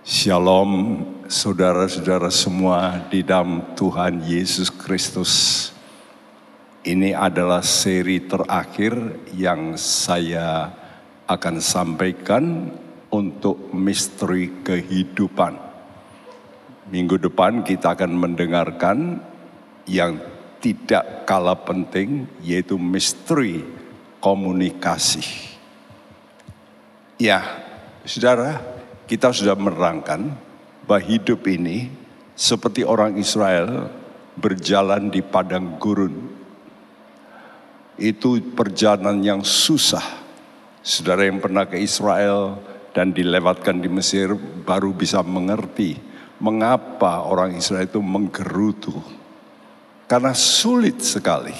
Shalom saudara-saudara semua di dalam Tuhan Yesus Kristus. Ini adalah seri terakhir yang saya akan sampaikan untuk misteri kehidupan. Minggu depan kita akan mendengarkan yang tidak kalah penting yaitu misteri komunikasi. Ya, saudara, kita sudah menerangkan bahwa hidup ini seperti orang Israel berjalan di padang gurun. Itu perjalanan yang susah. Saudara yang pernah ke Israel dan dilewatkan di Mesir baru bisa mengerti mengapa orang Israel itu menggerutu. Karena sulit sekali.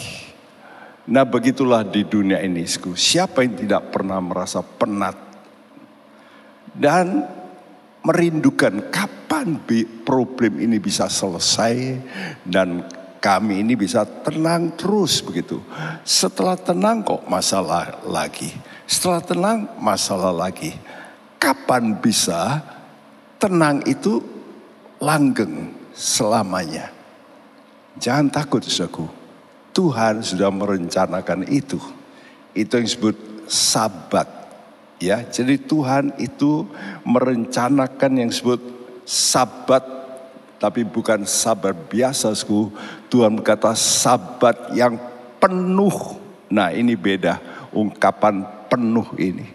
Nah begitulah di dunia ini. Siapa yang tidak pernah merasa penat. Dan merindukan kapan problem ini bisa selesai dan kami ini bisa tenang terus begitu. Setelah tenang kok masalah lagi. Setelah tenang masalah lagi. Kapan bisa tenang itu langgeng selamanya. Jangan takut saudaraku. Tuhan sudah merencanakan itu. Itu yang disebut sabat Ya, jadi Tuhan itu merencanakan yang disebut sabat tapi bukan sabat biasa, sku. Tuhan berkata sabat yang penuh. Nah, ini beda ungkapan penuh ini.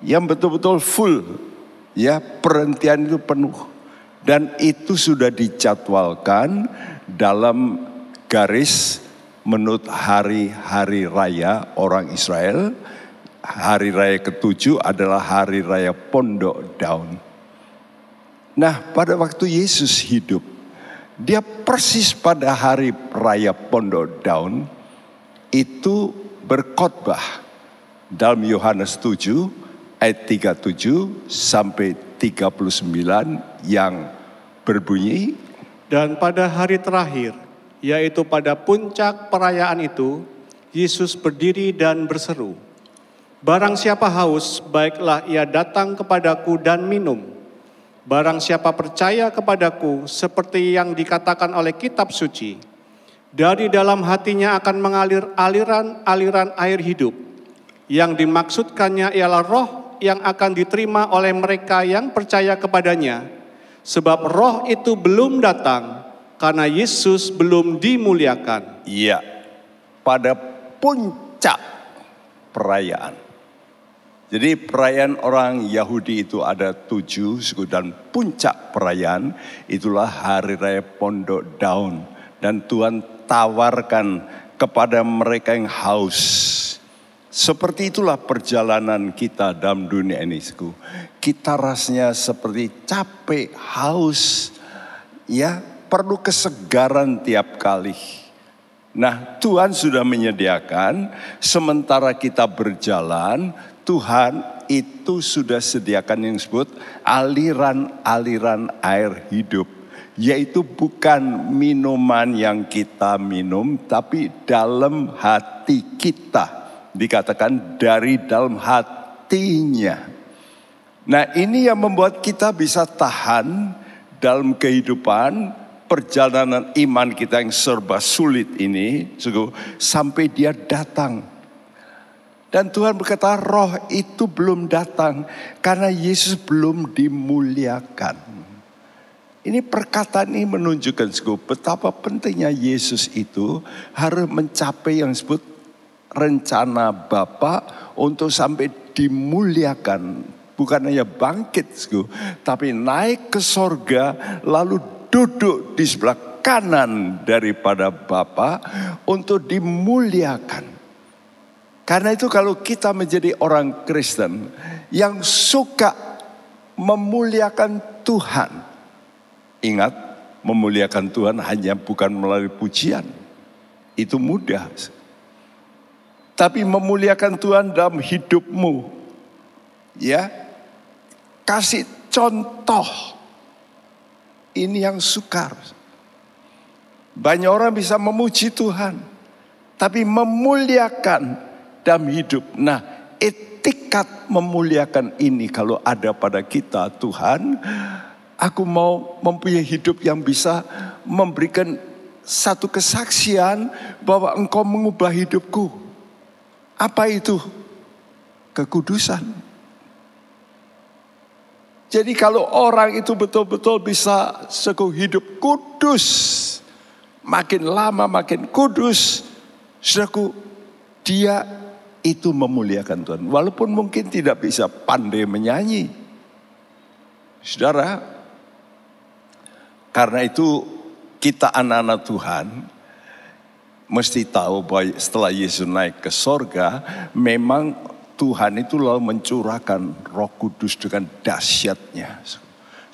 Yang betul-betul full. Ya, perhentian itu penuh. Dan itu sudah dicatwalkan dalam garis menurut hari-hari raya orang Israel hari raya ketujuh adalah hari raya pondok daun. Nah pada waktu Yesus hidup, dia persis pada hari raya pondok daun itu berkhotbah dalam Yohanes 7 ayat 37 sampai 39 yang berbunyi dan pada hari terakhir yaitu pada puncak perayaan itu Yesus berdiri dan berseru Barang siapa haus, baiklah ia datang kepadaku dan minum. Barang siapa percaya kepadaku, seperti yang dikatakan oleh kitab suci, dari dalam hatinya akan mengalir aliran-aliran air hidup. Yang dimaksudkannya ialah roh yang akan diterima oleh mereka yang percaya kepadanya. Sebab roh itu belum datang, karena Yesus belum dimuliakan. Iya, pada puncak perayaan jadi perayaan orang Yahudi itu ada tujuh suku dan puncak perayaan itulah hari raya pondok daun. Dan Tuhan tawarkan kepada mereka yang haus. Seperti itulah perjalanan kita dalam dunia ini. Suku. Kita rasanya seperti capek, haus. Ya perlu kesegaran tiap kali. Nah Tuhan sudah menyediakan sementara kita berjalan Tuhan itu sudah sediakan yang disebut aliran-aliran air hidup. Yaitu bukan minuman yang kita minum, tapi dalam hati kita. Dikatakan dari dalam hatinya. Nah ini yang membuat kita bisa tahan dalam kehidupan perjalanan iman kita yang serba sulit ini. Sampai dia datang dan Tuhan berkata roh itu belum datang karena Yesus belum dimuliakan. Ini perkataan ini menunjukkan betapa pentingnya Yesus itu harus mencapai yang disebut rencana Bapa untuk sampai dimuliakan. Bukan hanya bangkit, tapi naik ke sorga lalu duduk di sebelah kanan daripada Bapa untuk dimuliakan. Karena itu kalau kita menjadi orang Kristen yang suka memuliakan Tuhan. Ingat, memuliakan Tuhan hanya bukan melalui pujian. Itu mudah. Tapi memuliakan Tuhan dalam hidupmu. Ya. Kasih contoh. Ini yang sukar. Banyak orang bisa memuji Tuhan. Tapi memuliakan dalam hidup. Nah, etika tekad memuliakan ini kalau ada pada kita Tuhan, aku mau mempunyai hidup yang bisa memberikan satu kesaksian bahwa engkau mengubah hidupku. Apa itu? Kekudusan. Jadi kalau orang itu betul-betul bisa sekuh hidup kudus, makin lama makin kudus, saudaraku, dia itu memuliakan Tuhan. Walaupun mungkin tidak bisa pandai menyanyi. Saudara, karena itu kita anak-anak Tuhan mesti tahu bahwa setelah Yesus naik ke sorga, memang Tuhan itu lalu mencurahkan roh kudus dengan dahsyatnya.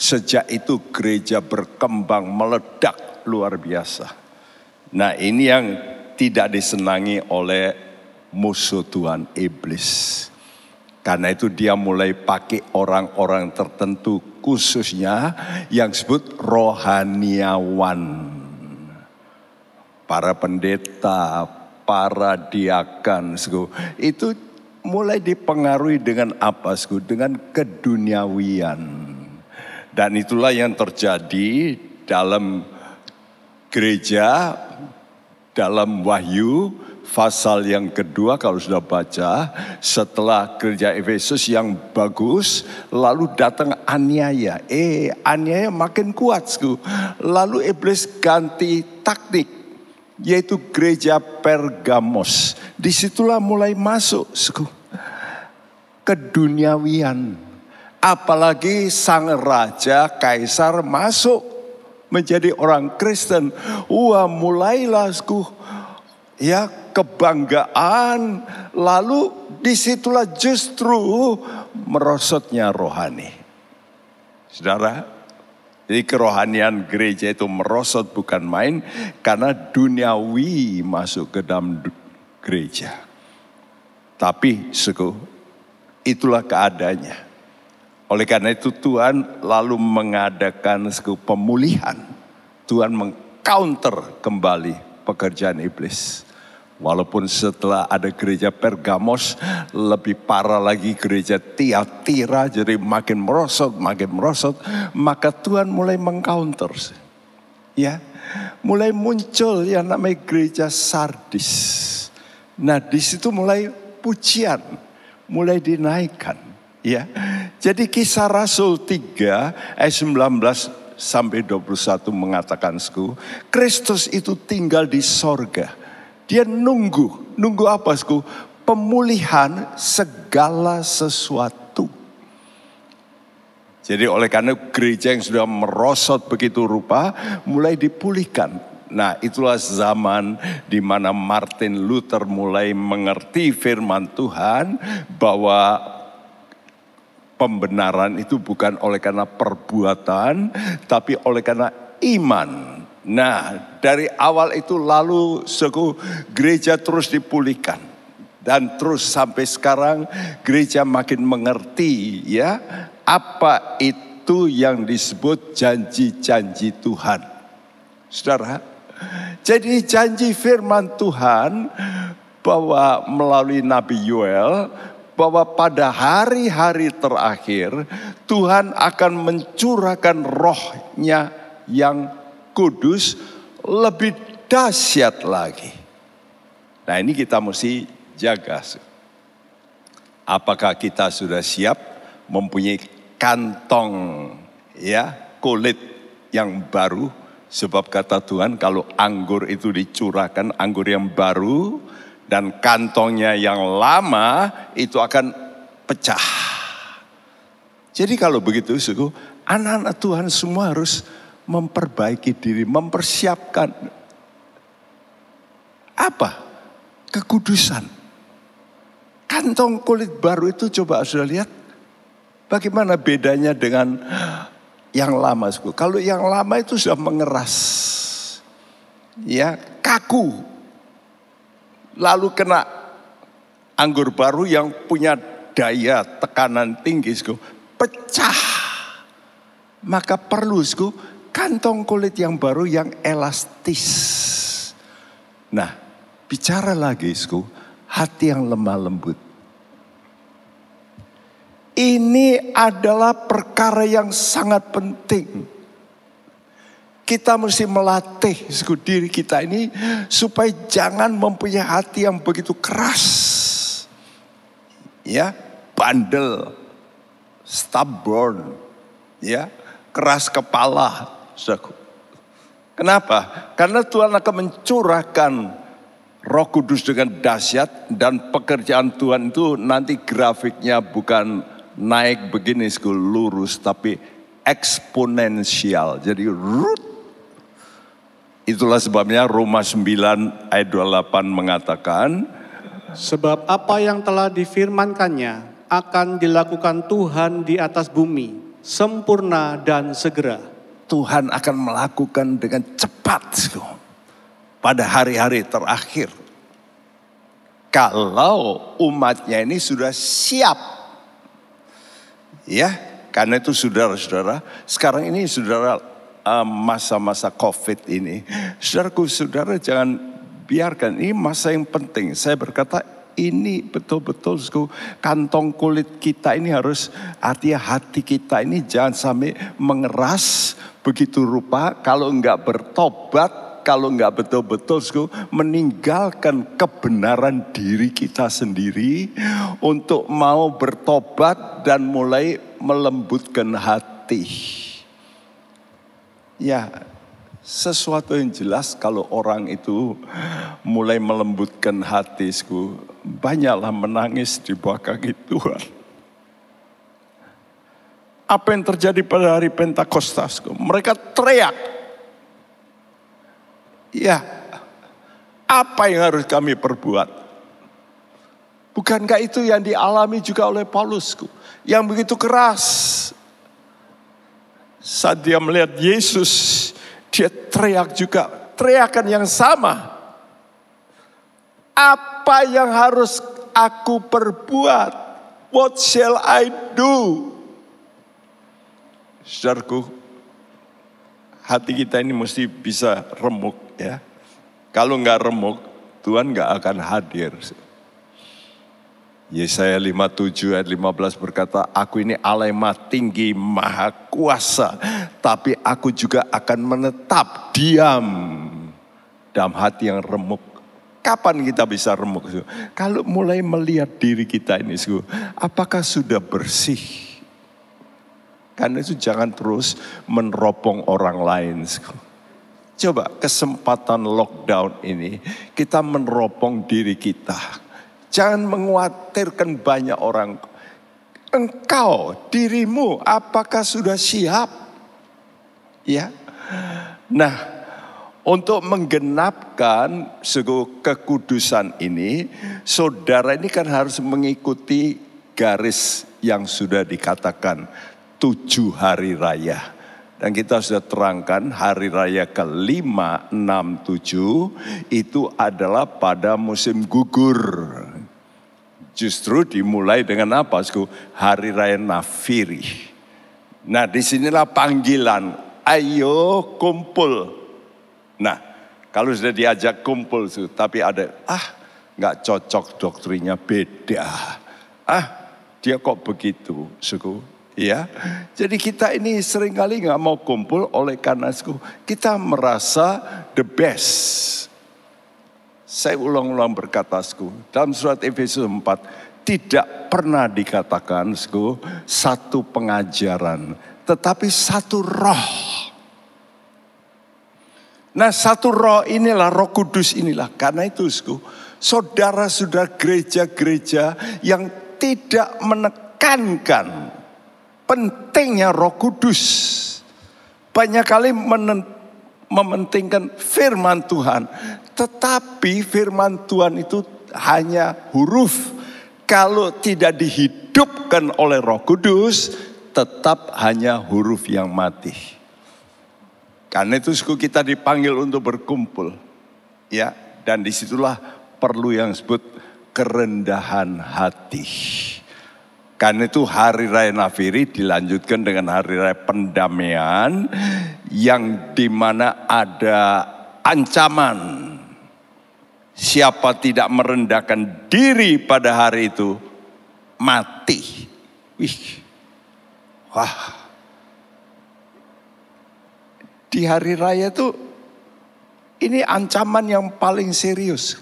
Sejak itu gereja berkembang meledak luar biasa. Nah ini yang tidak disenangi oleh musuh Tuhan iblis. Karena itu dia mulai pakai orang-orang tertentu khususnya yang disebut rohaniawan. Para pendeta, para diakan, itu mulai dipengaruhi dengan apa? Dengan keduniawian. Dan itulah yang terjadi dalam gereja, dalam wahyu, pasal yang kedua kalau sudah baca setelah gereja Efesus yang bagus lalu datang aniaya eh aniaya makin kuat lalu iblis ganti taktik yaitu gereja Pergamos. Di situlah mulai masuk keduniawian. Apalagi sang raja kaisar masuk menjadi orang Kristen. Wah mulailah sku, ya kebanggaan. Lalu di situlah justru merosotnya rohani. Saudara, jadi kerohanian gereja itu merosot bukan main karena duniawi masuk ke dalam gereja. Tapi suku, itulah keadaannya. Oleh karena itu Tuhan lalu mengadakan suku pemulihan. Tuhan mengcounter kembali pekerjaan iblis. Walaupun setelah ada gereja Pergamos, lebih parah lagi gereja Tiatira, jadi makin merosot, makin merosot, maka Tuhan mulai mengcounter. Ya, mulai muncul yang namanya gereja Sardis. Nah, di situ mulai pujian, mulai dinaikkan. Ya, jadi kisah Rasul 3 ayat 19 sampai 21 mengatakan, Kristus itu tinggal di sorga dia nunggu, nunggu apa sku? Pemulihan segala sesuatu. Jadi oleh karena gereja yang sudah merosot begitu rupa, mulai dipulihkan. Nah itulah zaman di mana Martin Luther mulai mengerti firman Tuhan bahwa pembenaran itu bukan oleh karena perbuatan, tapi oleh karena iman. Nah, dari awal itu lalu suku gereja terus dipulihkan dan terus sampai sekarang gereja makin mengerti ya apa itu yang disebut janji-janji Tuhan. Saudara, jadi janji firman Tuhan bahwa melalui Nabi Yoel bahwa pada hari-hari terakhir Tuhan akan mencurahkan rohnya yang kudus lebih dahsyat lagi. Nah ini kita mesti jaga. Apakah kita sudah siap mempunyai kantong ya kulit yang baru sebab kata Tuhan kalau anggur itu dicurahkan anggur yang baru dan kantongnya yang lama itu akan pecah. Jadi kalau begitu suku anak-anak Tuhan semua harus memperbaiki diri, mempersiapkan apa? Kekudusan. Kantong kulit baru itu coba sudah lihat bagaimana bedanya dengan yang lama. Kalau yang lama itu sudah mengeras. Ya, kaku. Lalu kena anggur baru yang punya daya tekanan tinggi, pecah. Maka perlu, kantong kulit yang baru yang elastis. Nah, bicara lagi, sku, hati yang lemah lembut. Ini adalah perkara yang sangat penting. Kita mesti melatih diri kita ini supaya jangan mempunyai hati yang begitu keras. Ya, bandel, stubborn, ya, keras kepala. Kenapa? Karena Tuhan akan mencurahkan Roh Kudus dengan dahsyat dan pekerjaan Tuhan itu nanti grafiknya bukan naik begini lurus tapi eksponensial. Jadi root Itulah sebabnya Roma 9 ayat 28 mengatakan Sebab apa yang telah difirmankannya akan dilakukan Tuhan di atas bumi sempurna dan segera. Tuhan akan melakukan dengan cepat pada hari-hari terakhir. Kalau umatnya ini sudah siap. Ya, karena itu saudara-saudara, sekarang ini saudara eh, masa-masa COVID ini, saudaraku, saudara jangan biarkan ini masa yang penting. Saya berkata ini betul-betul kantong kulit kita ini harus artinya hati kita ini jangan sampai mengeras begitu rupa kalau enggak bertobat kalau nggak betul-betul meninggalkan kebenaran diri kita sendiri untuk mau bertobat dan mulai melembutkan hati. Ya, sesuatu yang jelas kalau orang itu mulai melembutkan hatiku, banyaklah menangis di bawah kaki Tuhan. Apa yang terjadi pada hari Pentakostasku? Mereka teriak, Ya, apa yang harus kami perbuat? Bukankah itu yang dialami juga oleh Paulus? Yang begitu keras. Saat dia melihat Yesus, dia teriak juga. Teriakan yang sama. Apa yang harus aku perbuat? What shall I do? Saudaraku, hati kita ini mesti bisa remuk ya. Kalau nggak remuk, Tuhan nggak akan hadir. Yesaya 57 ayat 15 berkata, Aku ini Allah yang tinggi, maha kuasa. Tapi aku juga akan menetap diam dalam hati yang remuk. Kapan kita bisa remuk? Kalau mulai melihat diri kita ini, apakah sudah bersih? Karena itu jangan terus meneropong orang lain. Coba kesempatan lockdown ini kita meneropong diri kita. Jangan mengkhawatirkan banyak orang. Engkau, dirimu, apakah sudah siap? Ya. Nah, untuk menggenapkan sego kekudusan ini, saudara ini kan harus mengikuti garis yang sudah dikatakan tujuh hari raya. Dan kita sudah terangkan hari raya ke-5, 6, 7 itu adalah pada musim gugur. Justru dimulai dengan apa? Hari raya Nafiri. Nah di sinilah panggilan, ayo kumpul. Nah kalau sudah diajak kumpul, tapi ada, ah nggak cocok doktrinya beda. Ah dia kok begitu, suku Ya, jadi kita ini sering kali nggak mau kumpul oleh karena kita merasa the best. Saya ulang-ulang berkata, dalam surat Efesus 4, tidak pernah dikatakan satu pengajaran, tetapi satu roh. Nah satu roh inilah roh kudus inilah. Karena itu saudara-saudara gereja-gereja yang tidak menekankan pentingnya Roh Kudus. Banyak kali mementingkan firman Tuhan, tetapi firman Tuhan itu hanya huruf. Kalau tidak dihidupkan oleh Roh Kudus, tetap hanya huruf yang mati. Karena itu suku kita dipanggil untuk berkumpul. Ya, dan di situlah perlu yang disebut kerendahan hati. Karena itu hari raya Nafiri dilanjutkan dengan hari raya pendamaian yang di mana ada ancaman. Siapa tidak merendahkan diri pada hari itu mati. Wih, wah. Di hari raya itu ini ancaman yang paling serius.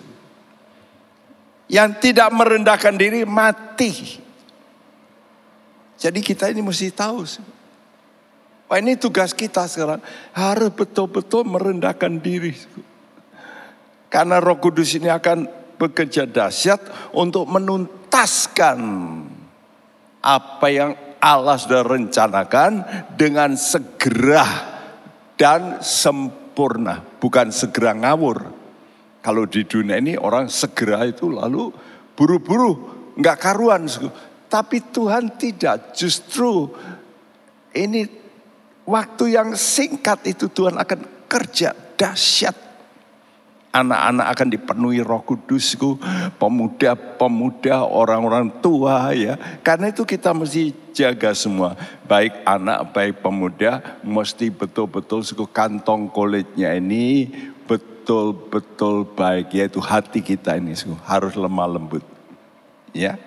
Yang tidak merendahkan diri mati. Jadi kita ini mesti tahu. Wah ini tugas kita sekarang. Harus betul-betul merendahkan diri. Karena roh kudus ini akan bekerja dahsyat untuk menuntaskan apa yang Allah sudah rencanakan dengan segera dan sempurna, bukan segera ngawur. Kalau di dunia ini orang segera itu lalu buru-buru, nggak karuan. Tapi Tuhan tidak, justru ini waktu yang singkat itu Tuhan akan kerja dahsyat anak-anak akan dipenuhi roh kudusku, pemuda-pemuda, orang-orang tua ya. Karena itu kita mesti jaga semua. Baik anak, baik pemuda, mesti betul-betul suku kantong kulitnya ini betul-betul baik. Yaitu hati kita ini suku, harus lemah lembut. Ya,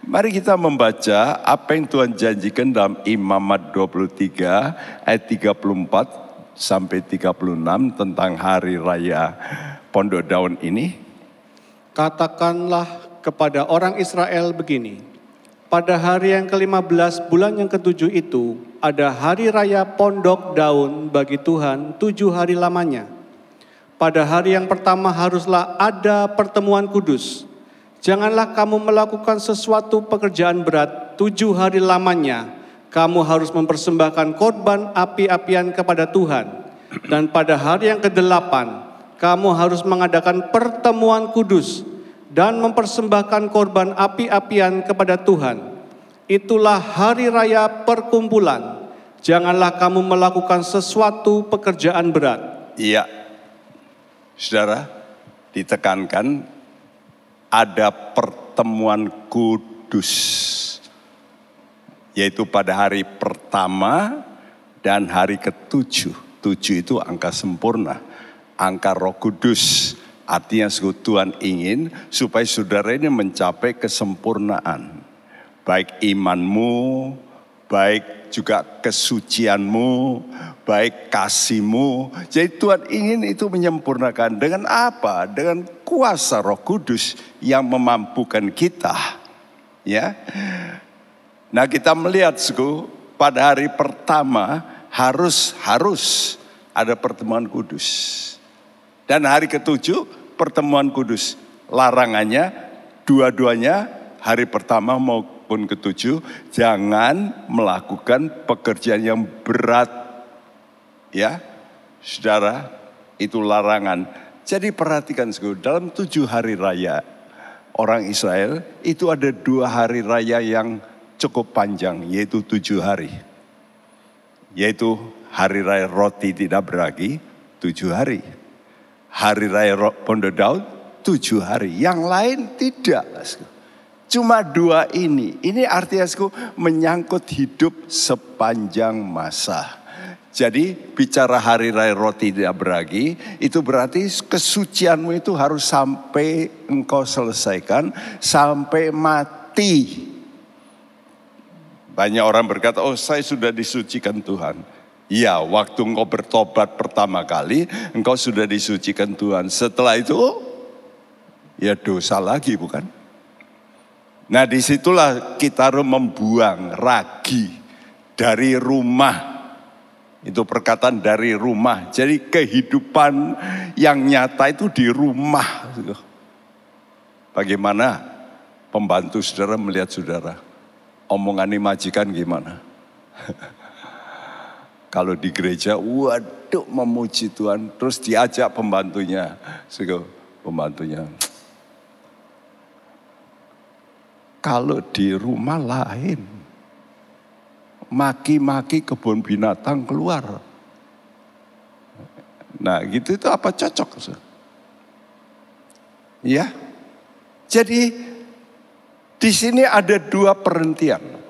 Mari kita membaca apa yang Tuhan janjikan dalam Imamat 23 ayat 34 sampai 36 tentang hari raya Pondok Daun ini? Katakanlah kepada orang Israel begini, pada hari yang ke-15 bulan yang ketujuh itu ada hari raya Pondok Daun bagi Tuhan tujuh hari lamanya. Pada hari yang pertama haruslah ada pertemuan kudus. Janganlah kamu melakukan sesuatu pekerjaan berat tujuh hari lamanya kamu harus mempersembahkan korban api-apian kepada Tuhan. Dan pada hari yang kedelapan, kamu harus mengadakan pertemuan kudus dan mempersembahkan korban api-apian kepada Tuhan. Itulah hari raya perkumpulan. Janganlah kamu melakukan sesuatu pekerjaan berat. Iya, saudara, ditekankan ada pertemuan kudus yaitu pada hari pertama dan hari ketujuh. Tujuh itu angka sempurna, angka roh kudus. Artinya Tuhan ingin supaya saudara ini mencapai kesempurnaan. Baik imanmu, baik juga kesucianmu, baik kasihmu. Jadi Tuhan ingin itu menyempurnakan dengan apa? Dengan kuasa Roh Kudus yang memampukan kita. Ya. Nah kita melihat suku pada hari pertama harus harus ada pertemuan kudus. Dan hari ketujuh pertemuan kudus. Larangannya dua-duanya hari pertama maupun ketujuh jangan melakukan pekerjaan yang berat. Ya, saudara, itu larangan. Jadi perhatikan suku, dalam tujuh hari raya orang Israel itu ada dua hari raya yang cukup panjang, yaitu tujuh hari. Yaitu hari raya roti tidak beragi, tujuh hari. Hari raya pondok daud, tujuh hari. Yang lain tidak. Cuma dua ini. Ini artinya menyangkut hidup sepanjang masa. Jadi bicara hari raya roti tidak beragi, itu berarti kesucianmu itu harus sampai engkau selesaikan, sampai mati. Banyak orang berkata, oh saya sudah disucikan Tuhan. Ya, waktu engkau bertobat pertama kali, engkau sudah disucikan Tuhan. Setelah itu, ya dosa lagi bukan? Nah di situlah kita harus membuang ragi dari rumah. Itu perkataan dari rumah. Jadi kehidupan yang nyata itu di rumah. Bagaimana pembantu saudara melihat saudara? Omongan majikan gimana? Kalau di gereja, waduh memuji Tuhan. Terus diajak pembantunya. Sego, pembantunya. Kalau di rumah lain, maki-maki kebun binatang keluar. Nah gitu itu apa cocok? Ya, jadi di sini ada dua perhentian.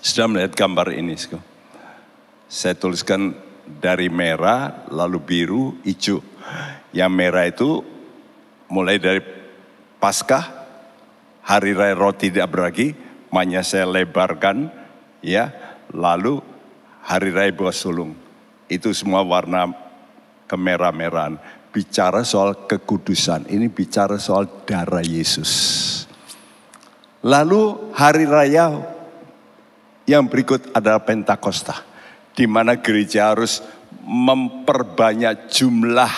Sudah melihat gambar ini. Saya tuliskan dari merah, lalu biru, hijau. Yang merah itu mulai dari Paskah, Hari Raya Roti Tidak Beragi, makanya saya lebarkan ya. Lalu hari raya buah sulung itu semua warna kemerah-merahan. Bicara soal kekudusan, ini bicara soal darah Yesus. Lalu hari raya yang berikut adalah Pentakosta, di mana gereja harus memperbanyak jumlah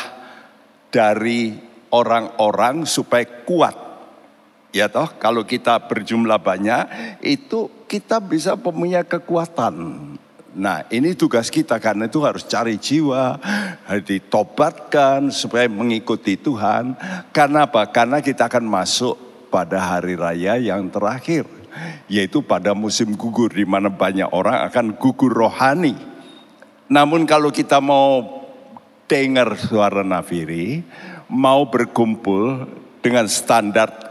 dari orang-orang supaya kuat. Ya toh, kalau kita berjumlah banyak, itu kita bisa punya kekuatan. Nah ini tugas kita karena itu harus cari jiwa, ditobatkan supaya mengikuti Tuhan. Karena apa? Karena kita akan masuk pada hari raya yang terakhir. Yaitu pada musim gugur di mana banyak orang akan gugur rohani. Namun kalau kita mau dengar suara nafiri, mau berkumpul dengan standar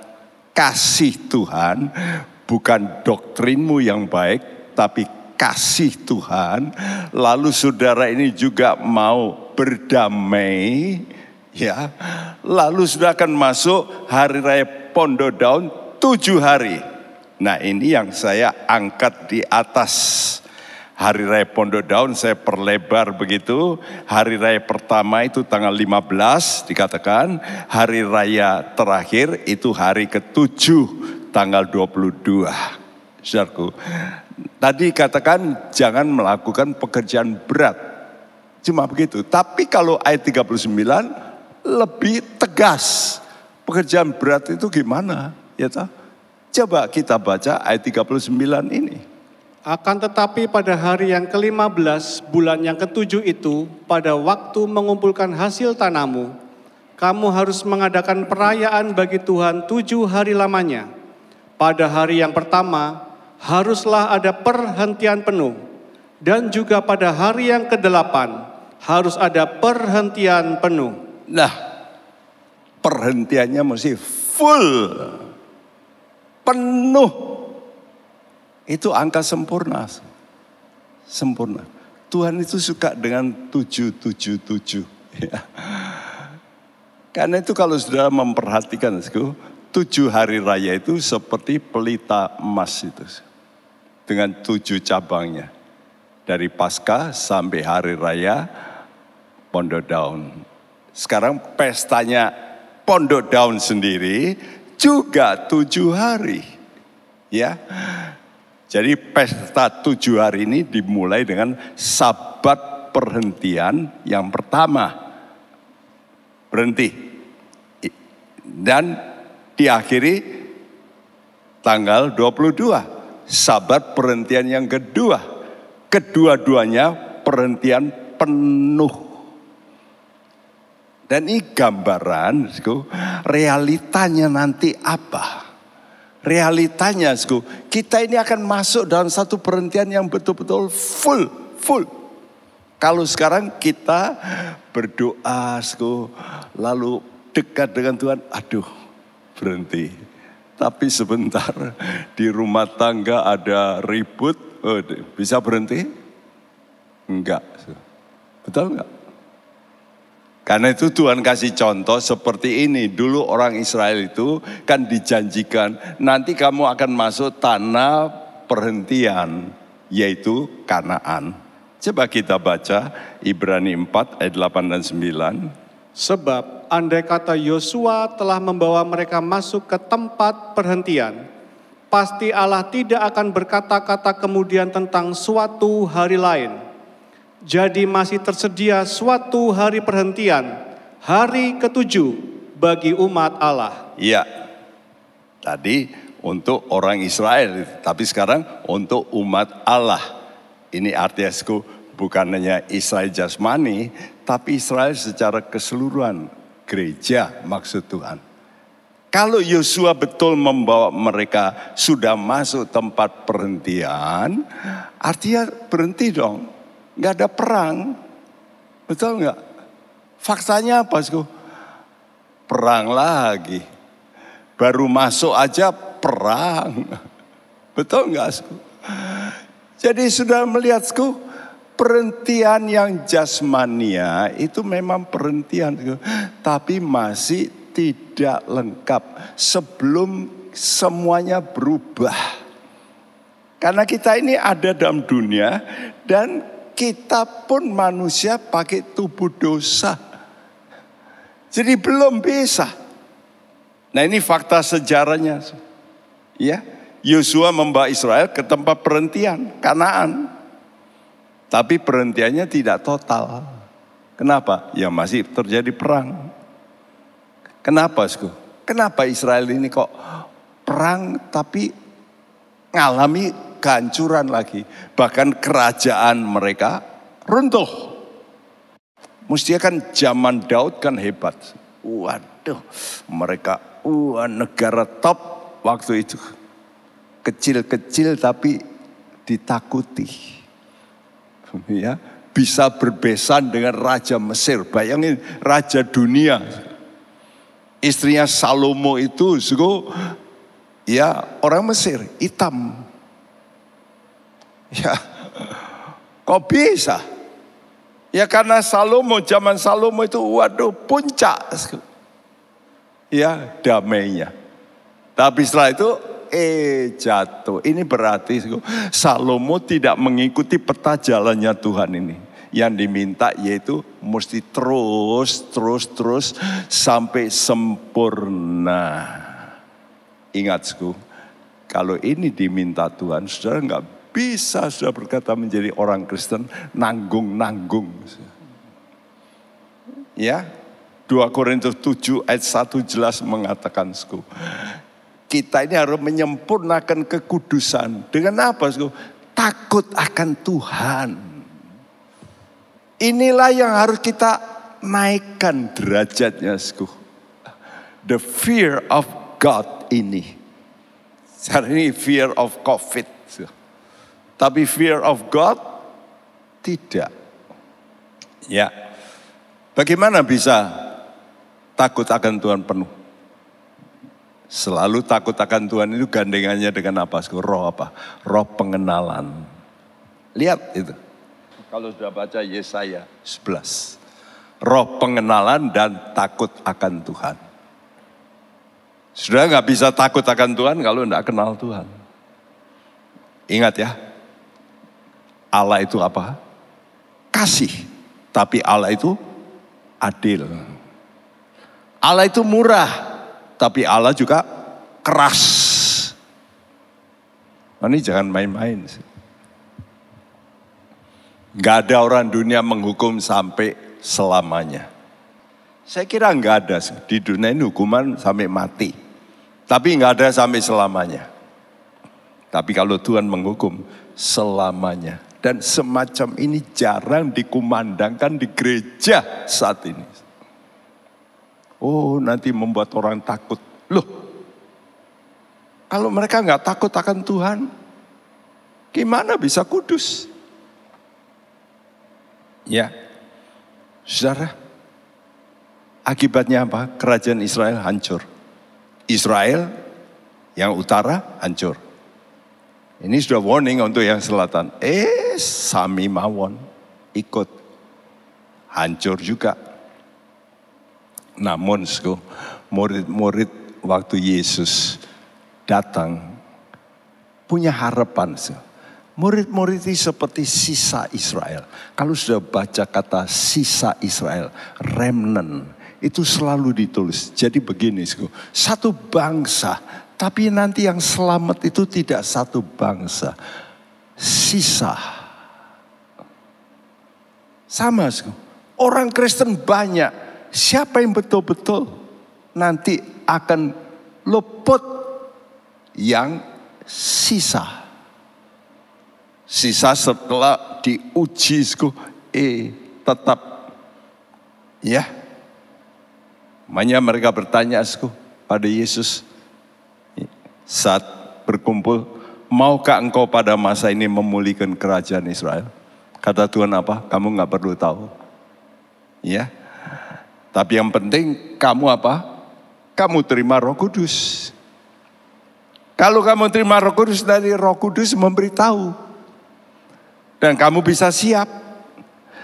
kasih Tuhan, bukan doktrinmu yang baik, tapi kasih Tuhan. Lalu saudara ini juga mau berdamai, ya. Lalu sudah akan masuk hari raya Pondo Daun tujuh hari. Nah ini yang saya angkat di atas Hari Raya Pondok Daun saya perlebar begitu. Hari Raya pertama itu tanggal 15 dikatakan. Hari Raya terakhir itu hari ketujuh tanggal 22. Saudaraku, tadi katakan jangan melakukan pekerjaan berat. Cuma begitu. Tapi kalau ayat 39 lebih tegas. Pekerjaan berat itu gimana? Ya tak? Coba kita baca ayat 39 ini. Akan tetapi pada hari yang ke-15 bulan yang ketujuh itu pada waktu mengumpulkan hasil tanamu, kamu harus mengadakan perayaan bagi Tuhan tujuh hari lamanya. Pada hari yang pertama haruslah ada perhentian penuh dan juga pada hari yang kedelapan harus ada perhentian penuh. Nah, perhentiannya mesti full, penuh itu angka sempurna. Sempurna. Tuhan itu suka dengan tujuh, tujuh, tujuh. Ya. Karena itu kalau sudah memperhatikan, tujuh hari raya itu seperti pelita emas itu. Dengan tujuh cabangnya. Dari pasca sampai hari raya Pondok Daun. Sekarang pestanya Pondok Daun sendiri juga tujuh hari. Ya, jadi pesta tujuh hari ini dimulai dengan sabat perhentian yang pertama. Berhenti. Dan diakhiri tanggal 22. Sabat perhentian yang kedua. Kedua-duanya perhentian penuh. Dan ini gambaran, realitanya nanti apa? realitanya, sku, kita ini akan masuk dalam satu perhentian yang betul-betul full, full. Kalau sekarang kita berdoa, sku, lalu dekat dengan Tuhan, aduh berhenti. Tapi sebentar di rumah tangga ada ribut, oh, bisa berhenti? Enggak. Betul enggak? Karena itu Tuhan kasih contoh seperti ini. Dulu orang Israel itu kan dijanjikan nanti kamu akan masuk tanah perhentian yaitu Kanaan. Coba kita baca Ibrani 4 ayat 8 dan 9. Sebab andai kata Yosua telah membawa mereka masuk ke tempat perhentian, pasti Allah tidak akan berkata-kata kemudian tentang suatu hari lain jadi masih tersedia suatu hari perhentian, hari ketujuh bagi umat Allah. Iya, tadi untuk orang Israel, tapi sekarang untuk umat Allah. Ini artinya bukan hanya Israel jasmani, tapi Israel secara keseluruhan gereja maksud Tuhan. Kalau Yosua betul membawa mereka sudah masuk tempat perhentian, artinya berhenti dong nggak ada perang. Betul nggak? Faktanya apa, sih? Perang lagi. Baru masuk aja perang. Betul nggak, sih? Jadi sudah melihat, sih, perhentian yang jasmania itu memang perhentian, tapi masih tidak lengkap sebelum semuanya berubah. Karena kita ini ada dalam dunia dan kita pun manusia pakai tubuh dosa. Jadi belum bisa. Nah ini fakta sejarahnya. Ya, Yosua membawa Israel ke tempat perhentian, Kanaan. Tapi perhentiannya tidak total. Kenapa? Ya masih terjadi perang. Kenapa, Sku? Kenapa Israel ini kok perang tapi ngalami kehancuran lagi. Bahkan kerajaan mereka runtuh. Mestinya kan zaman Daud kan hebat. Waduh, mereka wah negara top waktu itu. Kecil-kecil tapi ditakuti. Ya, bisa berbesan dengan raja Mesir. Bayangin raja dunia. Istrinya Salomo itu suku ya orang Mesir, hitam. Ya, kok bisa? Ya karena Salomo, zaman Salomo itu waduh puncak. Ya damainya. Tapi setelah itu eh jatuh. Ini berarti Salomo tidak mengikuti peta jalannya Tuhan ini. Yang diminta yaitu mesti terus, terus, terus sampai sempurna. Ingat, kalau ini diminta Tuhan, saudara nggak bisa sudah berkata menjadi orang Kristen nanggung-nanggung. Ya, 2 Korintus 7 ayat 1 jelas mengatakan, Sku, kita ini harus menyempurnakan kekudusan. Dengan apa, Sku? Takut akan Tuhan. Inilah yang harus kita naikkan derajatnya, Sku. The fear of God ini. Sekarang ini fear of COVID. Tapi fear of God tidak. Ya. Bagaimana bisa takut akan Tuhan penuh? Selalu takut akan Tuhan itu gandengannya dengan apa? Roh apa? Roh pengenalan. Lihat itu. Kalau sudah baca Yesaya 11. Roh pengenalan dan takut akan Tuhan. Sudah nggak bisa takut akan Tuhan kalau tidak kenal Tuhan. Ingat ya, Allah itu apa? Kasih. Tapi Allah itu adil. Allah itu murah, tapi Allah juga keras. Nah, ini jangan main-main. Gak ada orang dunia menghukum sampai selamanya. Saya kira nggak ada di dunia ini hukuman sampai mati. Tapi nggak ada sampai selamanya. Tapi kalau Tuhan menghukum selamanya. Dan semacam ini jarang dikumandangkan di gereja saat ini. Oh nanti membuat orang takut. Loh, kalau mereka nggak takut akan Tuhan, gimana bisa kudus? Ya, saudara, akibatnya apa? Kerajaan Israel hancur. Israel yang utara hancur. Ini sudah warning untuk yang selatan. Eh, Sami Mawon ikut. Hancur juga. Namun, murid-murid waktu Yesus datang punya harapan. Murid-murid ini seperti sisa Israel. Kalau sudah baca kata sisa Israel, remnant, itu selalu ditulis. Jadi begini, satu bangsa tapi nanti yang selamat itu tidak satu bangsa. Sisa. Sama. Orang Kristen banyak. Siapa yang betul-betul nanti akan luput yang sisa. Sisa setelah diuji, eh tetap ya. Makanya mereka bertanya pada Yesus, saat berkumpul, maukah engkau pada masa ini memulihkan kerajaan Israel? Kata Tuhan apa? Kamu nggak perlu tahu. Ya. Tapi yang penting kamu apa? Kamu terima Roh Kudus. Kalau kamu terima Roh Kudus dari Roh Kudus memberitahu. Dan kamu bisa siap.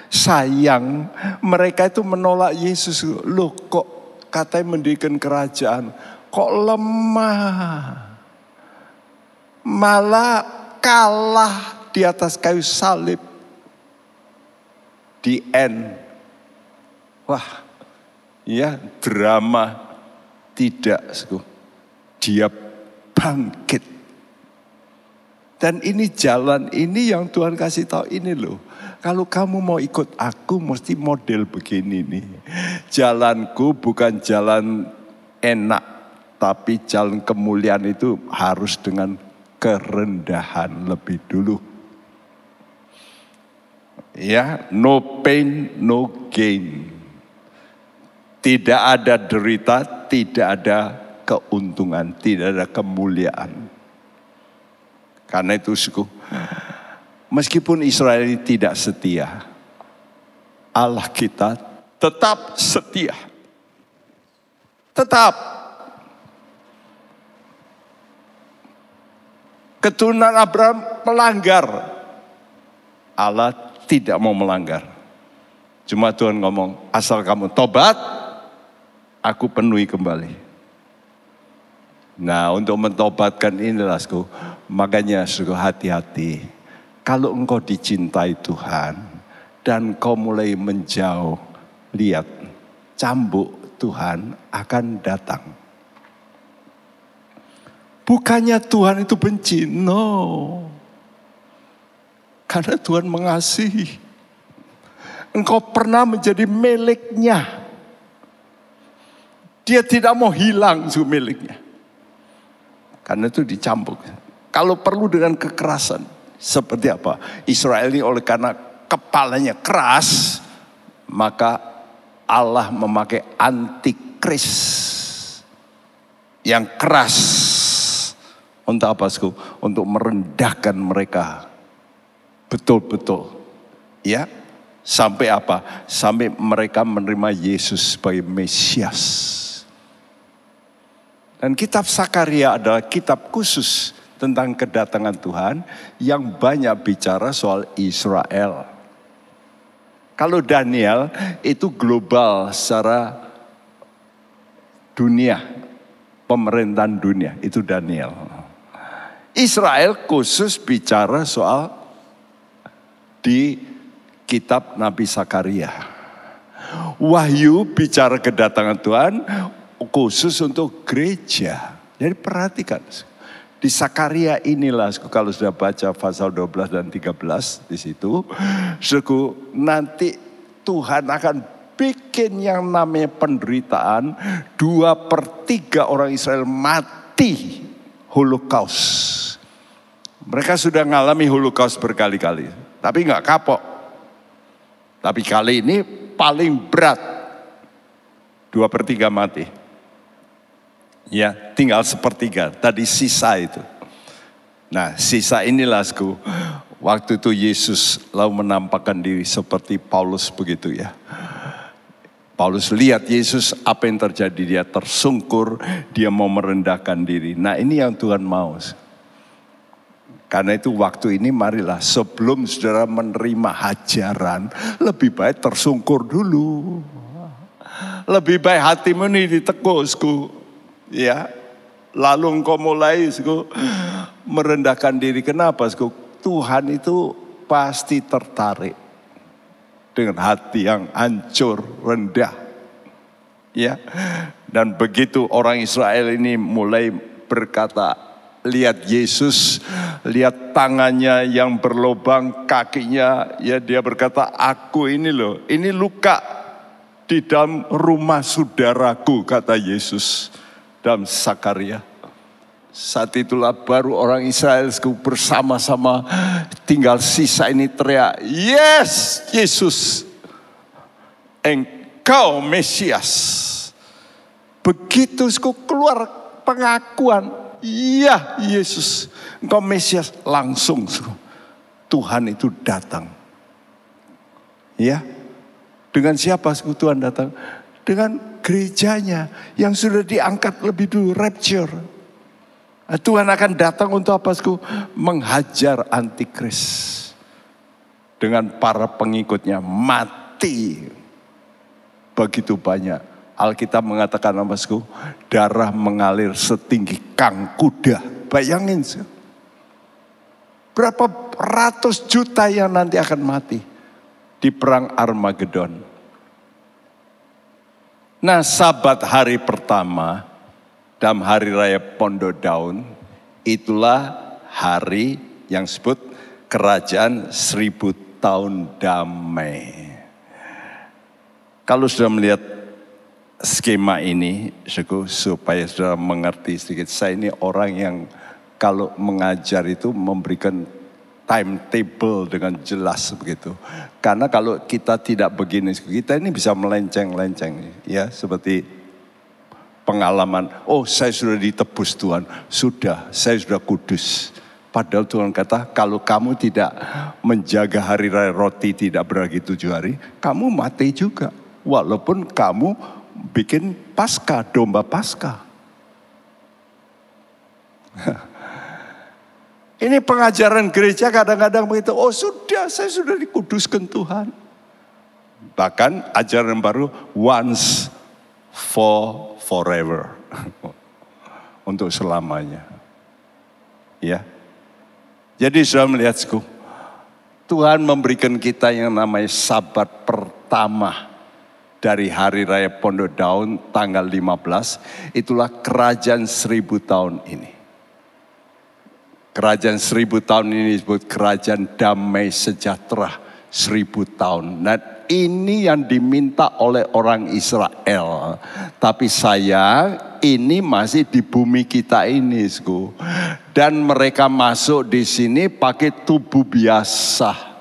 Sayang mereka itu menolak Yesus. Loh kok katanya mendirikan kerajaan. Kok lemah? Malah kalah di atas kayu salib. Di end. Wah, ya drama tidak. Dia bangkit. Dan ini jalan ini yang Tuhan kasih tahu ini loh. Kalau kamu mau ikut aku mesti model begini nih. Jalanku bukan jalan enak. Tapi jalan kemuliaan itu harus dengan kerendahan lebih dulu. Ya, no pain, no gain. Tidak ada derita, tidak ada keuntungan, tidak ada kemuliaan. Karena itu suku, meskipun Israel ini tidak setia, Allah kita tetap setia. Tetap. Keturunan Abraham melanggar. Allah tidak mau melanggar. Cuma Tuhan ngomong, asal kamu tobat, aku penuhi kembali. Nah untuk mentobatkan inilah, suku, makanya suku hati-hati. Kalau engkau dicintai Tuhan dan kau mulai menjauh, lihat cambuk Tuhan akan datang. Bukannya Tuhan itu benci, no. Karena Tuhan mengasihi. Engkau pernah menjadi miliknya. Dia tidak mau hilang su miliknya. Karena itu dicambuk. Kalau perlu dengan kekerasan. Seperti apa? Israel ini oleh karena kepalanya keras. Maka Allah memakai antikris. Yang keras. Untuk apa? Sku? Untuk merendahkan mereka. Betul-betul. Ya. Sampai apa? Sampai mereka menerima Yesus sebagai Mesias. Dan kitab Sakaria adalah kitab khusus tentang kedatangan Tuhan yang banyak bicara soal Israel. Kalau Daniel itu global secara dunia, pemerintahan dunia, itu Daniel. Israel khusus bicara soal di kitab Nabi Sakaria. Wahyu bicara kedatangan Tuhan, khusus untuk gereja. Jadi perhatikan. Di Sakaria inilah, kalau sudah baca pasal 12 dan 13 di situ, suku nanti Tuhan akan bikin yang namanya penderitaan, dua per tiga orang Israel mati holocaust. Mereka sudah mengalami holocaust berkali-kali, tapi nggak kapok. Tapi kali ini paling berat, dua per tiga mati. Ya, tinggal sepertiga. Tadi sisa itu. Nah, sisa inilah sku. Waktu itu Yesus lalu menampakkan diri seperti Paulus begitu ya. Paulus lihat Yesus apa yang terjadi dia tersungkur, dia mau merendahkan diri. Nah ini yang Tuhan mau. Karena itu waktu ini marilah sebelum saudara menerima hajaran, lebih baik tersungkur dulu. Lebih baik hatimu ini ditekusku Ya, lalu engkau mulai sku, merendahkan diri. Kenapa? Sku? Tuhan itu pasti tertarik dengan hati yang hancur, rendah. Ya, dan begitu orang Israel ini mulai berkata, lihat Yesus, lihat tangannya yang berlobang, kakinya, ya dia berkata, aku ini loh, ini luka di dalam rumah saudaraku, kata Yesus dalam Sakaria. Saat itulah baru orang Israel bersama-sama tinggal sisa ini teriak, Yes Yesus, engkau Mesias. Begitu keluar pengakuan, iya Yesus, engkau Mesias. Langsung Tuhan itu datang. Ya, dengan siapa Tuhan datang? Dengan gerejanya yang sudah diangkat lebih dulu rapture. Nah, Tuhan akan datang untuk apa? Menghajar antikris. Dengan para pengikutnya mati. Begitu banyak. Alkitab mengatakan apa? Sku? Darah mengalir setinggi kang kuda. Bayangin. Sku. Berapa ratus juta yang nanti akan mati di perang Armageddon. Nah sabat hari pertama dalam hari raya Pondo Daun itulah hari yang disebut kerajaan seribu tahun damai. Kalau sudah melihat skema ini, supaya sudah mengerti sedikit, saya ini orang yang kalau mengajar itu memberikan timetable dengan jelas begitu. Karena kalau kita tidak begini, kita ini bisa melenceng-lenceng ya seperti pengalaman, oh saya sudah ditebus Tuhan, sudah, saya sudah kudus. Padahal Tuhan kata, kalau kamu tidak menjaga hari raya roti tidak beragi tujuh hari, kamu mati juga. Walaupun kamu bikin pasca, domba pasca. Ini pengajaran gereja kadang-kadang begitu, oh sudah, saya sudah dikuduskan Tuhan. Bahkan ajaran baru, once for forever. Untuk selamanya. Ya. Jadi sudah melihatku, Tuhan memberikan kita yang namanya sabat pertama dari hari raya Pondok Daun tanggal 15. Itulah kerajaan seribu tahun ini. Kerajaan seribu tahun ini disebut kerajaan damai sejahtera seribu tahun. Dan ini yang diminta oleh orang Israel. Tapi saya ini masih di bumi kita ini. Sku. Dan mereka masuk di sini pakai tubuh biasa.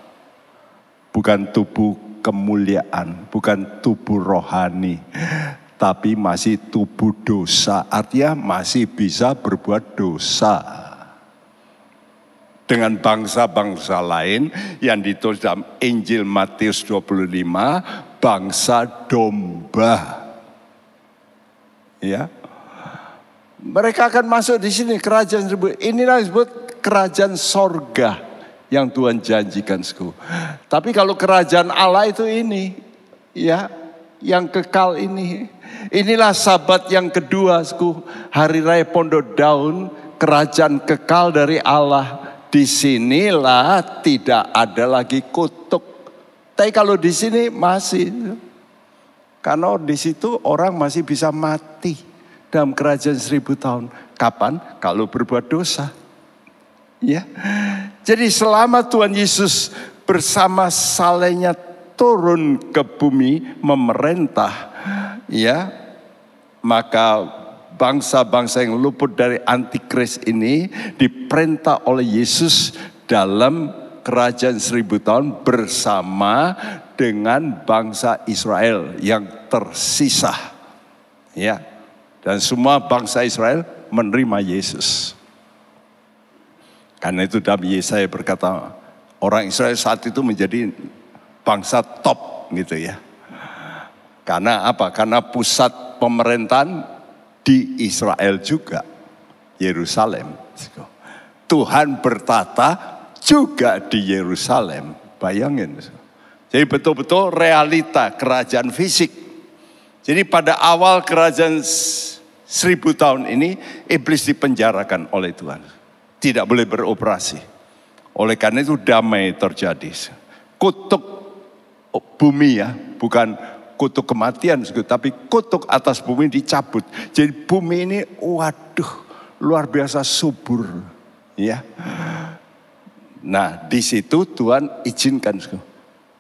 Bukan tubuh kemuliaan, bukan tubuh rohani. Tapi masih tubuh dosa, artinya masih bisa berbuat dosa dengan bangsa-bangsa lain yang ditulis dalam Injil Matius 25, bangsa domba. Ya. Mereka akan masuk di sini kerajaan disebut inilah disebut kerajaan sorga yang Tuhan janjikan suku. Tapi kalau kerajaan Allah itu ini ya yang kekal ini. Inilah sabat yang kedua suku hari raya Pondok Daun kerajaan kekal dari Allah Di sinilah tidak ada lagi kutuk. Tapi kalau di sini masih. Karena di situ orang masih bisa mati dalam kerajaan seribu tahun. Kapan? Kalau berbuat dosa. Ya. Jadi selama Tuhan Yesus bersama salenya turun ke bumi memerintah, ya, maka bangsa-bangsa yang luput dari antikris ini diperintah oleh Yesus dalam kerajaan seribu tahun bersama dengan bangsa Israel yang tersisa. Ya. Dan semua bangsa Israel menerima Yesus. Karena itu dalam Yesaya berkata, orang Israel saat itu menjadi bangsa top gitu ya. Karena apa? Karena pusat pemerintahan di Israel juga, Yerusalem. Tuhan bertata juga di Yerusalem. Bayangin. Jadi betul-betul realita kerajaan fisik. Jadi pada awal kerajaan seribu tahun ini, iblis dipenjarakan oleh Tuhan. Tidak boleh beroperasi. Oleh karena itu damai terjadi. Kutuk bumi ya, bukan kutuk kematian, tapi kutuk atas bumi dicabut. Jadi bumi ini, waduh, luar biasa subur, ya. Nah, di situ Tuhan izinkan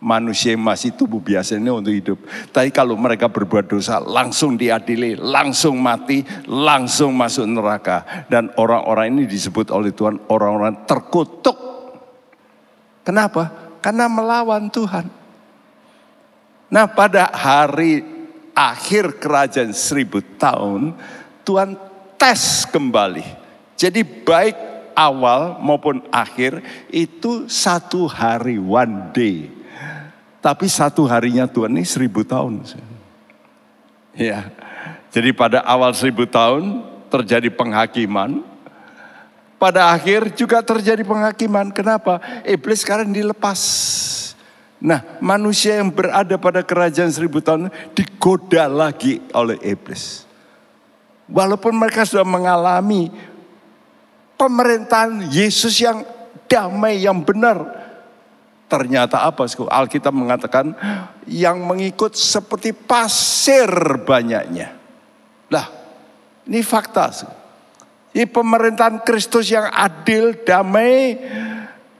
manusia yang masih tubuh biasa ini untuk hidup. Tapi kalau mereka berbuat dosa, langsung diadili, langsung mati, langsung masuk neraka. Dan orang-orang ini disebut oleh Tuhan orang-orang terkutuk. Kenapa? Karena melawan Tuhan. Nah pada hari akhir kerajaan seribu tahun, Tuhan tes kembali. Jadi baik awal maupun akhir itu satu hari one day. Tapi satu harinya Tuhan ini seribu tahun. Ya, jadi pada awal seribu tahun terjadi penghakiman. Pada akhir juga terjadi penghakiman. Kenapa? Iblis sekarang dilepas. Nah manusia yang berada pada kerajaan seribu tahun digoda lagi oleh iblis. Walaupun mereka sudah mengalami pemerintahan Yesus yang damai yang benar. Ternyata apa? Alkitab mengatakan yang mengikut seperti pasir banyaknya. Lah, ini fakta. Ini pemerintahan Kristus yang adil, damai,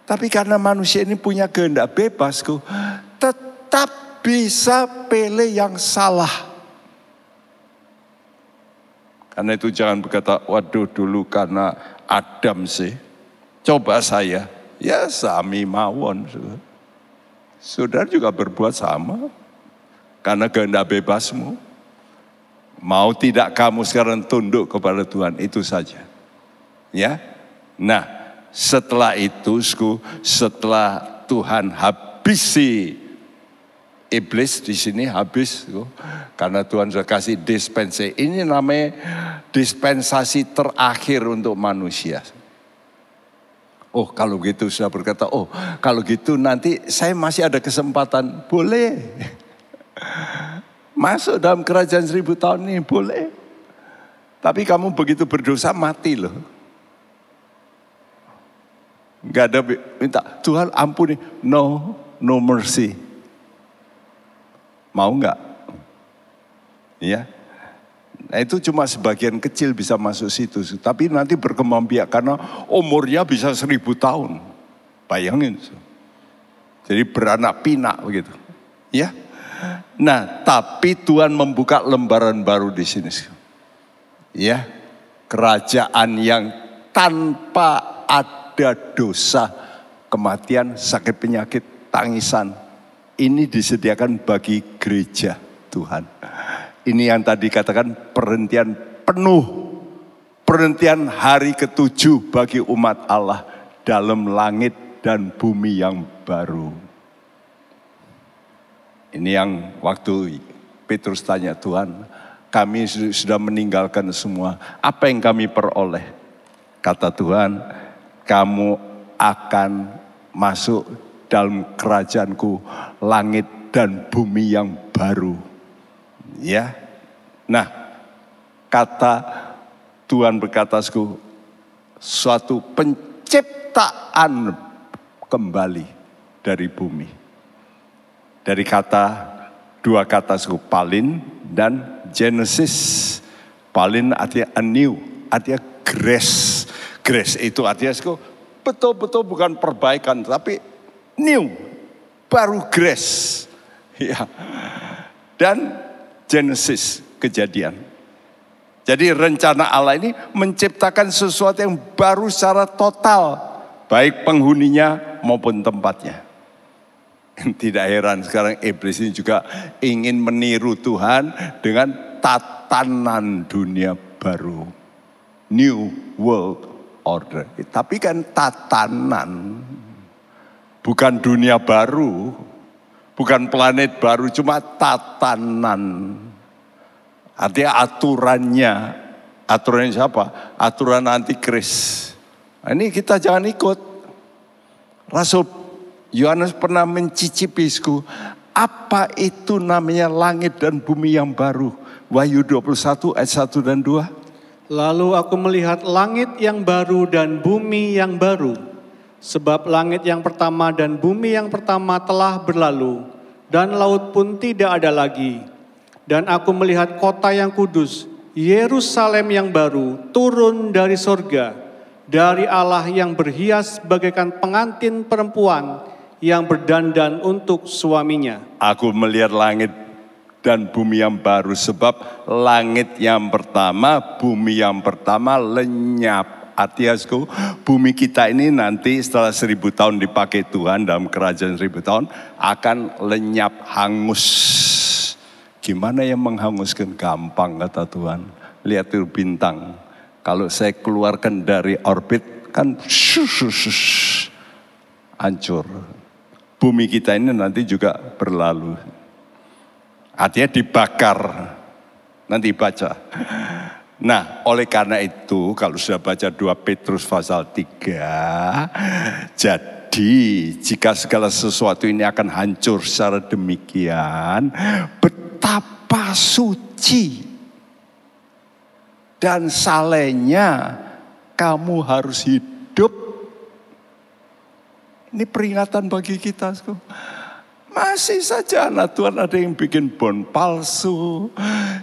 tapi karena manusia ini punya kehendak bebas, tetap bisa pilih yang salah. Karena itu jangan berkata, waduh dulu karena Adam sih. Coba saya, ya sami mawon. Saudara juga berbuat sama. Karena kehendak bebasmu. Mau tidak kamu sekarang tunduk kepada Tuhan, itu saja. Ya, Nah, setelah itu, setelah Tuhan habisi iblis di sini habis karena Tuhan sudah kasih dispensasi. Ini namanya dispensasi terakhir untuk manusia. Oh kalau gitu sudah berkata, oh kalau gitu nanti saya masih ada kesempatan. Boleh. Masuk dalam kerajaan seribu tahun ini, boleh. Tapi kamu begitu berdosa mati loh. Gak ada minta, Tuhan ampuni. No, no mercy. Mau nggak? Ya. Nah itu cuma sebagian kecil bisa masuk situ. Tapi nanti berkembang biak karena umurnya bisa seribu tahun. Bayangin. Jadi beranak pinak begitu. Ya. Nah tapi Tuhan membuka lembaran baru di sini. Ya. Kerajaan yang tanpa ada dosa, kematian, sakit penyakit, tangisan, ini disediakan bagi gereja Tuhan. Ini yang tadi katakan perhentian penuh. Perhentian hari ketujuh bagi umat Allah dalam langit dan bumi yang baru. Ini yang waktu Petrus tanya Tuhan, kami sudah meninggalkan semua. Apa yang kami peroleh? Kata Tuhan, kamu akan masuk dalam kerajaanku langit dan bumi yang baru. Ya. Nah, kata Tuhan berkata suatu penciptaan kembali dari bumi. Dari kata dua kata suku palin dan Genesis. Palin artinya anew, artinya grace. Grace itu artinya betul-betul bukan perbaikan, tapi new, baru grace. Ya. Dan Genesis kejadian. Jadi rencana Allah ini menciptakan sesuatu yang baru secara total. Baik penghuninya maupun tempatnya. Tidak heran sekarang iblis ini juga ingin meniru Tuhan dengan tatanan dunia baru. New World Order. Tapi kan tatanan Bukan dunia baru, bukan planet baru, cuma tatanan. Artinya aturannya, aturannya siapa? Aturan antikris. Nah, ini kita jangan ikut. Rasul Yohanes pernah mencicipi apa itu namanya langit dan bumi yang baru. Wahyu 21 ayat 1 dan 2. Lalu aku melihat langit yang baru dan bumi yang baru Sebab langit yang pertama dan bumi yang pertama telah berlalu, dan laut pun tidak ada lagi. Dan aku melihat kota yang kudus, Yerusalem yang baru, turun dari sorga, dari Allah yang berhias bagaikan pengantin perempuan yang berdandan untuk suaminya. Aku melihat langit dan bumi yang baru sebab langit yang pertama, bumi yang pertama lenyap Artiasku, bumi kita ini nanti setelah seribu tahun dipakai Tuhan dalam kerajaan seribu tahun akan lenyap hangus. Gimana yang menghanguskan? Gampang kata Tuhan. Lihat itu bintang. Kalau saya keluarkan dari orbit kan hancur. Bumi kita ini nanti juga berlalu. Artinya dibakar. Nanti baca. Nah, oleh karena itu kalau sudah baca 2 Petrus pasal 3, jadi jika segala sesuatu ini akan hancur secara demikian, betapa suci dan salehnya kamu harus hidup Ini peringatan bagi kita. Masih saja anak Tuhan ada yang bikin bon palsu,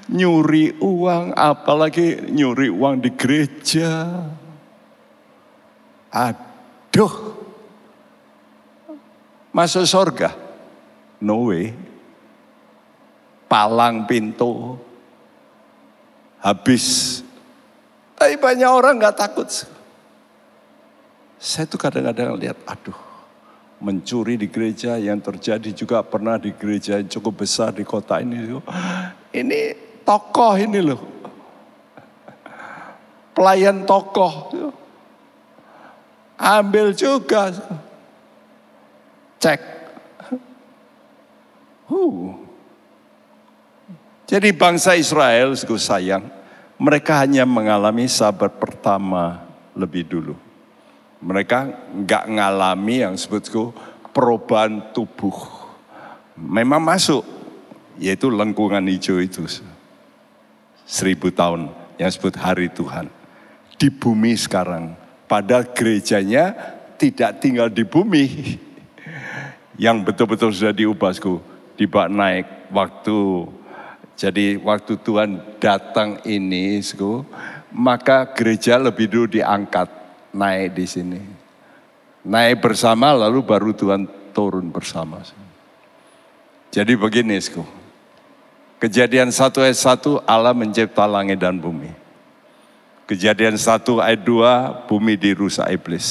nyuri uang, apalagi nyuri uang di gereja. Aduh, masuk surga? No way. Palang pintu, habis. Tapi banyak orang nggak takut. Saya tuh kadang-kadang lihat, aduh, mencuri di gereja yang terjadi juga pernah di gereja yang cukup besar di kota ini. Ini tokoh ini loh. Pelayan tokoh. Ambil juga. Cek. Uh. Jadi bangsa Israel, sayang, mereka hanya mengalami sabar pertama lebih dulu. Mereka nggak ngalami yang sebutku perubahan tubuh. Memang masuk, yaitu lengkungan hijau itu. Seribu tahun yang sebut hari Tuhan. Di bumi sekarang. Padahal gerejanya tidak tinggal di bumi. Yang betul-betul sudah diubah, Dibawa naik waktu jadi waktu Tuhan datang ini, maka gereja lebih dulu diangkat naik di sini. Naik bersama lalu baru Tuhan turun bersama. Jadi begini, sku. Kejadian 1 ayat 1 Allah mencipta langit dan bumi. Kejadian 1 ayat 2 bumi dirusak iblis.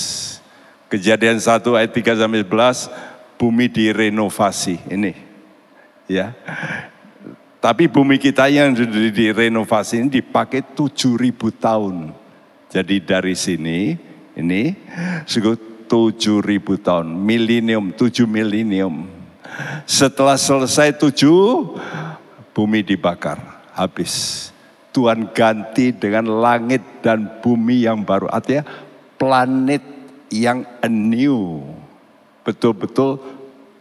Kejadian 1 ayat 3 sampai 11 bumi direnovasi. Ini ya. Tapi bumi kita yang direnovasi ini dipakai 7000 tahun. Jadi dari sini, ini tujuh ribu tahun, milenium, tujuh milenium. Setelah selesai tujuh, bumi dibakar, habis. Tuhan ganti dengan langit dan bumi yang baru. Artinya planet yang new. Betul-betul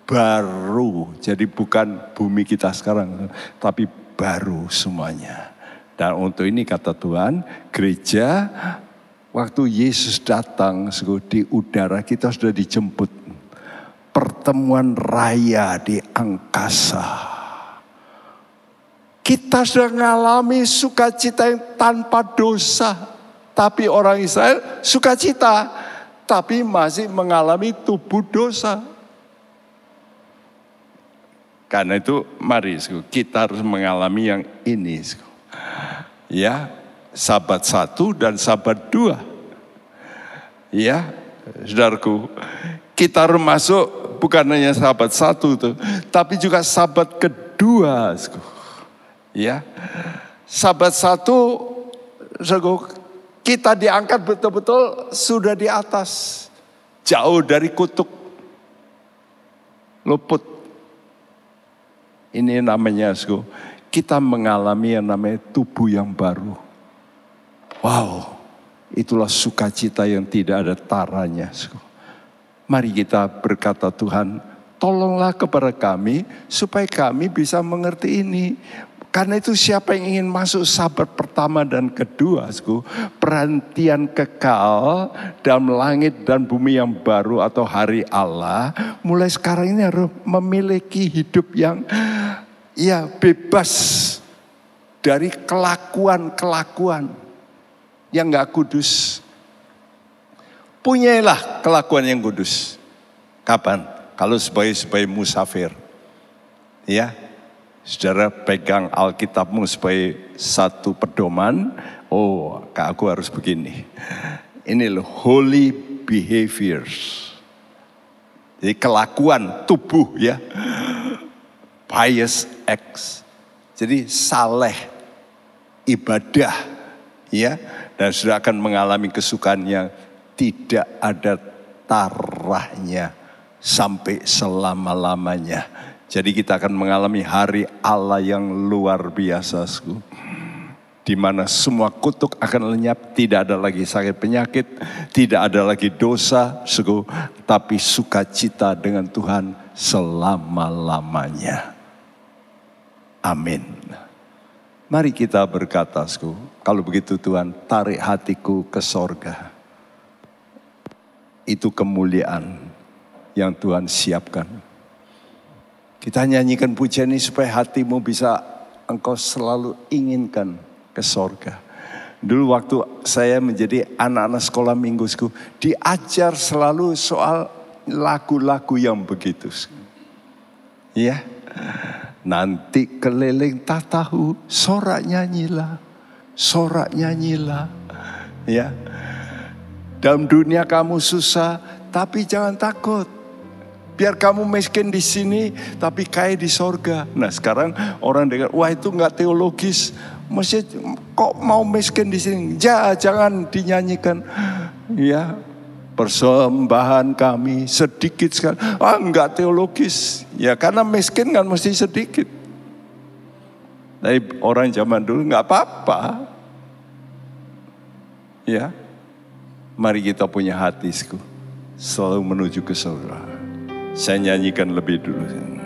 baru. Jadi bukan bumi kita sekarang, tapi baru semuanya. Dan untuk ini kata Tuhan, gereja waktu Yesus datang di udara kita sudah dijemput. Pertemuan raya di angkasa. Kita sudah mengalami sukacita yang tanpa dosa. Tapi orang Israel sukacita, tapi masih mengalami tubuh dosa. Karena itu mari kita harus mengalami yang ini. Ya, sahabat satu dan sahabat dua. Ya, saudaraku, kita masuk bukan hanya sahabat satu tuh, tapi juga sahabat kedua. Ya, sahabat satu, saudaraku, kita diangkat betul-betul sudah di atas, jauh dari kutuk, luput ini namanya kita mengalami yang namanya tubuh yang baru. Wow, itulah sukacita yang tidak ada taranya. Mari kita berkata Tuhan, tolonglah kepada kami supaya kami bisa mengerti ini. Karena itu siapa yang ingin masuk sabar pertama dan kedua, perhentian kekal dalam langit dan bumi yang baru atau hari Allah, mulai sekarang ini harus memiliki hidup yang ya bebas dari kelakuan-kelakuan yang gak kudus. Punyailah kelakuan yang kudus. Kapan? Kalau sebagai sebagai musafir. Ya, Saudara pegang Alkitabmu sebagai satu pedoman. Oh, aku harus begini. Ini loh, holy behaviors. Jadi kelakuan tubuh ya. Pious acts. Jadi saleh ibadah ya dan sudah akan mengalami kesukaan yang tidak ada tarahnya sampai selama-lamanya. Jadi kita akan mengalami hari Allah yang luar biasa. Di mana semua kutuk akan lenyap, tidak ada lagi sakit penyakit, tidak ada lagi dosa, suku, tapi sukacita dengan Tuhan selama-lamanya. Amin. Mari kita berkata, kalau begitu Tuhan tarik hatiku ke sorga. Itu kemuliaan yang Tuhan siapkan. Kita nyanyikan pujian ini supaya hatimu bisa engkau selalu inginkan ke sorga. Dulu waktu saya menjadi anak-anak sekolah mingguku, diajar selalu soal lagu-lagu yang begitu. Ya, nanti keliling tak tahu, sorak nyanyilah, sorak nyanyilah. Ya, dalam dunia kamu susah, tapi jangan takut. Biar kamu miskin di sini, tapi kaya di sorga. Nah sekarang orang dengar, wah itu nggak teologis. Masih kok mau miskin di sini? Ja, jangan dinyanyikan. Ya, persembahan kami sedikit sekali. Ah, enggak teologis. Ya, karena miskin kan mesti sedikit. Tapi orang zaman dulu nggak apa-apa. Ya, mari kita punya hati selalu menuju ke surga. Saya nyanyikan lebih dulu.